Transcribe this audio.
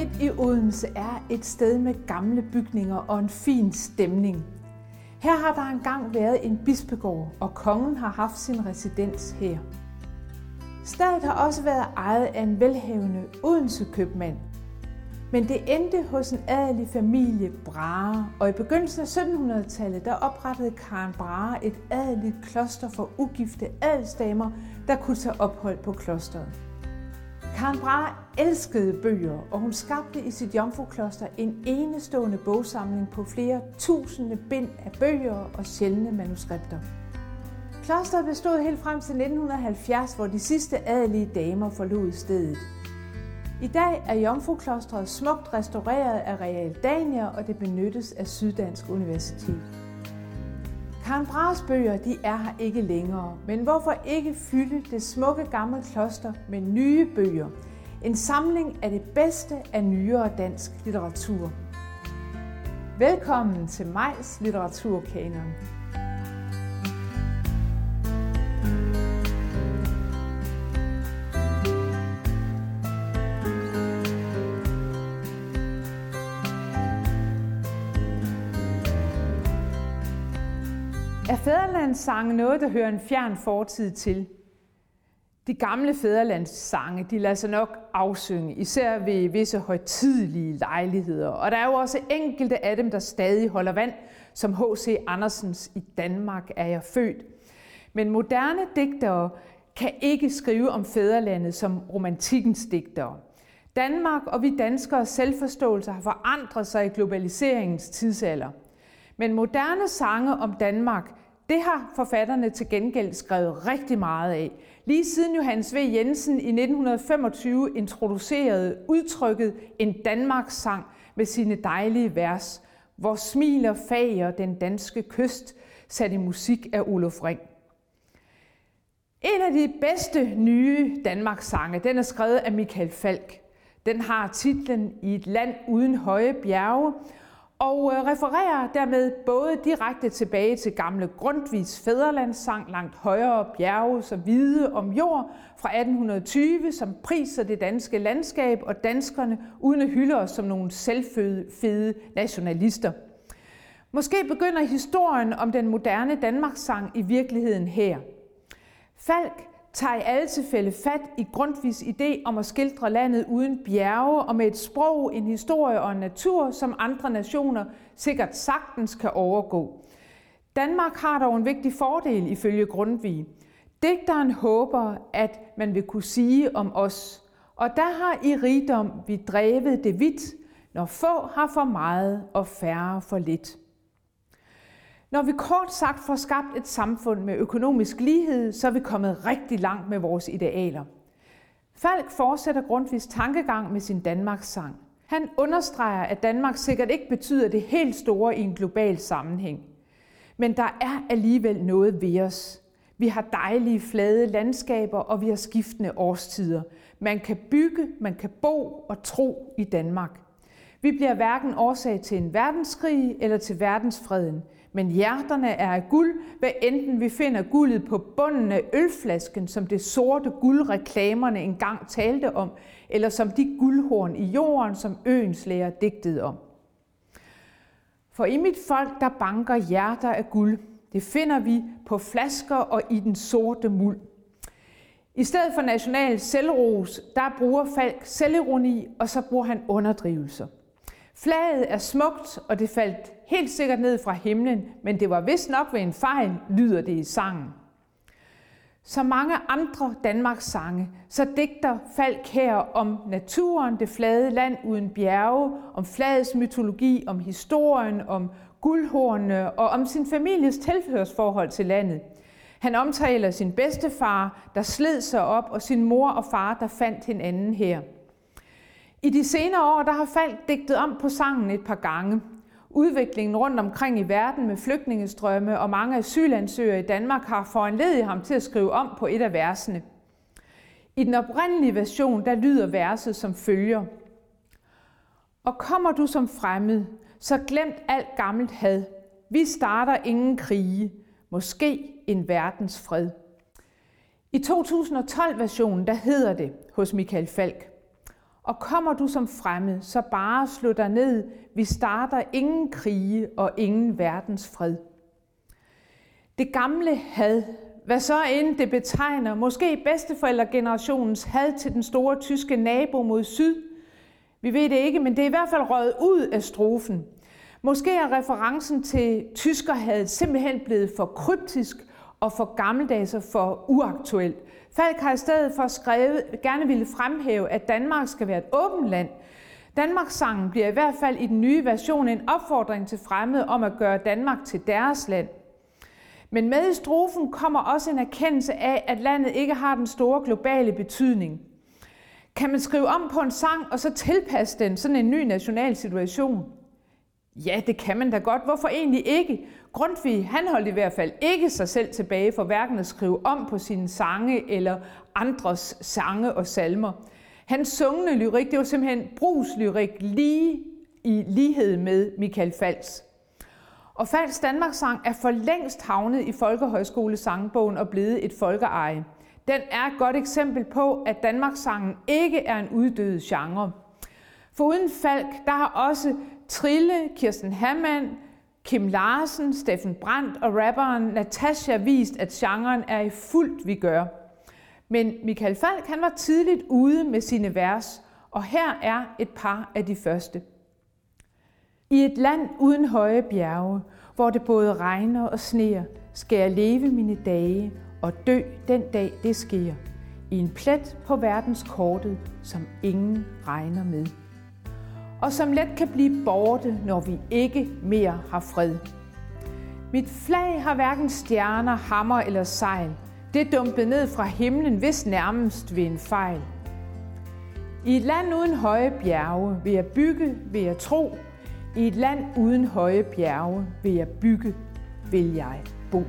midt i Odense er et sted med gamle bygninger og en fin stemning. Her har der engang været en bispegård, og kongen har haft sin residens her. Stedet har også været ejet af en velhavende Odense købmand. Men det endte hos en adelig familie Brahe, og i begyndelsen af 1700-tallet der oprettede Karen Brahe et adeligt kloster for ugifte adelsdamer, der kunne tage ophold på klosteret. Karen Brahe elskede bøger, og hun skabte i sit jomfrukloster en enestående bogsamling på flere tusinde bind af bøger og sjældne manuskripter. Klosteret bestod helt frem til 1970, hvor de sidste adelige damer forlod stedet. I dag er Jomfruklostret smukt restaureret af Real Dania, og det benyttes af Syddansk Universitet. Karen Brahes bøger de er her ikke længere, men hvorfor ikke fylde det smukke gamle kloster med nye bøger? En samling af det bedste af nyere dansk litteratur. Velkommen til Majs Litteraturkanon. Er fædrelandssange noget, der hører en fjern fortid til? De gamle fædrelandssange, de lader sig nok afsynge, især ved visse højtidelige lejligheder. Og der er jo også enkelte af dem, der stadig holder vand, som H.C. Andersens I Danmark er jeg født. Men moderne digtere kan ikke skrive om fædrelandet som romantikkens digtere. Danmark og vi danskere selvforståelse har forandret sig i globaliseringens tidsalder. Men moderne sange om Danmark det har forfatterne til gengæld skrevet rigtig meget af. Lige siden Johannes V. Jensen i 1925 introducerede udtrykket en Danmarks sang med sine dejlige vers, hvor smiler fager den danske kyst, sat i musik af Olof Ring. En af de bedste nye Danmarks sange, den er skrevet af Michael Falk. Den har titlen I et land uden høje bjerge, og øh, refererer dermed både direkte tilbage til gamle Grundtvigs fæderlandssang langt højere bjerge så hvide om jord fra 1820, som priser det danske landskab og danskerne uden at hylde os som nogle selvfede nationalister. Måske begynder historien om den moderne Danmarkssang i virkeligheden her. Falk tager i alle tilfælde fat i Grundtvigs idé om at skildre landet uden bjerge og med et sprog, en historie og en natur, som andre nationer sikkert sagtens kan overgå. Danmark har dog en vigtig fordel ifølge Grundtvig. Digteren håber, at man vil kunne sige om os, og der har i rigdom vi drevet det vidt, når få har for meget og færre for lidt. Når vi kort sagt får skabt et samfund med økonomisk lighed, så er vi kommet rigtig langt med vores idealer. Falk fortsætter Grundtvigs tankegang med sin Danmarks sang. Han understreger, at Danmark sikkert ikke betyder det helt store i en global sammenhæng. Men der er alligevel noget ved os. Vi har dejlige flade landskaber, og vi har skiftende årstider. Man kan bygge, man kan bo og tro i Danmark. Vi bliver hverken årsag til en verdenskrig eller til verdensfreden, men hjerterne er af guld, hvad enten vi finder guldet på bunden af ølflasken, som det sorte guld reklamerne engang talte om, eller som de guldhorn i jorden, som øens læger digtede om. For i mit folk, der banker hjerter af guld. Det finder vi på flasker og i den sorte muld. I stedet for national selvros, der bruger Falk selvironi, og så bruger han underdrivelser. Flaget er smukt, og det faldt helt sikkert ned fra himlen, men det var vist nok ved en fejl, lyder det i sangen. Som mange andre Danmarks sange, så digter Falk her om naturen, det flade land uden bjerge, om flagets mytologi, om historien, om guldhornene og om sin families tilhørsforhold til landet. Han omtaler sin bedstefar, der sled sig op, og sin mor og far, der fandt hinanden her. I de senere år der har Falk digtet om på sangen et par gange. Udviklingen rundt omkring i verden med flygtningestrømme og mange asylansøgere i Danmark har foranledet ham til at skrive om på et af versene. I den oprindelige version der lyder verset som følger. Og kommer du som fremmed, så glemt alt gammelt had. Vi starter ingen krige, måske en verdens fred. I 2012-versionen der hedder det hos Michael Falk. Og kommer du som fremmed, så bare slå dig ned. Vi starter ingen krige og ingen verdens fred. Det gamle had, hvad så end det betegner, måske bedsteforældregenerationens had til den store tyske nabo mod syd. Vi ved det ikke, men det er i hvert fald røget ud af strofen. Måske er referencen til tyskerhadet simpelthen blevet for kryptisk og for gammeldags og for uaktuelt. Falk har i stedet for skrevet, gerne ville fremhæve, at Danmark skal være et åbent land. Danmarks sangen bliver i hvert fald i den nye version en opfordring til fremmede om at gøre Danmark til deres land. Men med i strofen kommer også en erkendelse af, at landet ikke har den store globale betydning. Kan man skrive om på en sang og så tilpasse den sådan en ny national situation? Ja, det kan man da godt. Hvorfor egentlig ikke? Grundtvig, han holdt i hvert fald ikke sig selv tilbage for hverken at skrive om på sine sange eller andres sange og salmer. Hans sungne lyrik, det var simpelthen brugslyrik lige i lighed med Michael Fals. Og Fals Danmarks sang er for længst havnet i Folkehøjskole-sangbogen og blevet et folkeeje. Den er et godt eksempel på, at Danmarks sangen ikke er en uddød genre. For uden Falk, der har også Trille, Kirsten Hammann, Kim Larsen, Steffen Brandt og rapperen Natasha vist, at genren er i fuldt vi gør. Men Michael Falk han var tidligt ude med sine vers, og her er et par af de første. I et land uden høje bjerge, hvor det både regner og sneer, skal jeg leve mine dage og dø den dag det sker. I en plet på verdenskortet, som ingen regner med. Og som let kan blive borte, når vi ikke mere har fred. Mit flag har hverken stjerner, hammer eller sejl. Det dumpede ned fra himlen, hvis nærmest ved en fejl. I et land uden høje bjerge vil jeg bygge, vil jeg tro, i et land uden høje bjerge vil jeg bygge, vil jeg bo.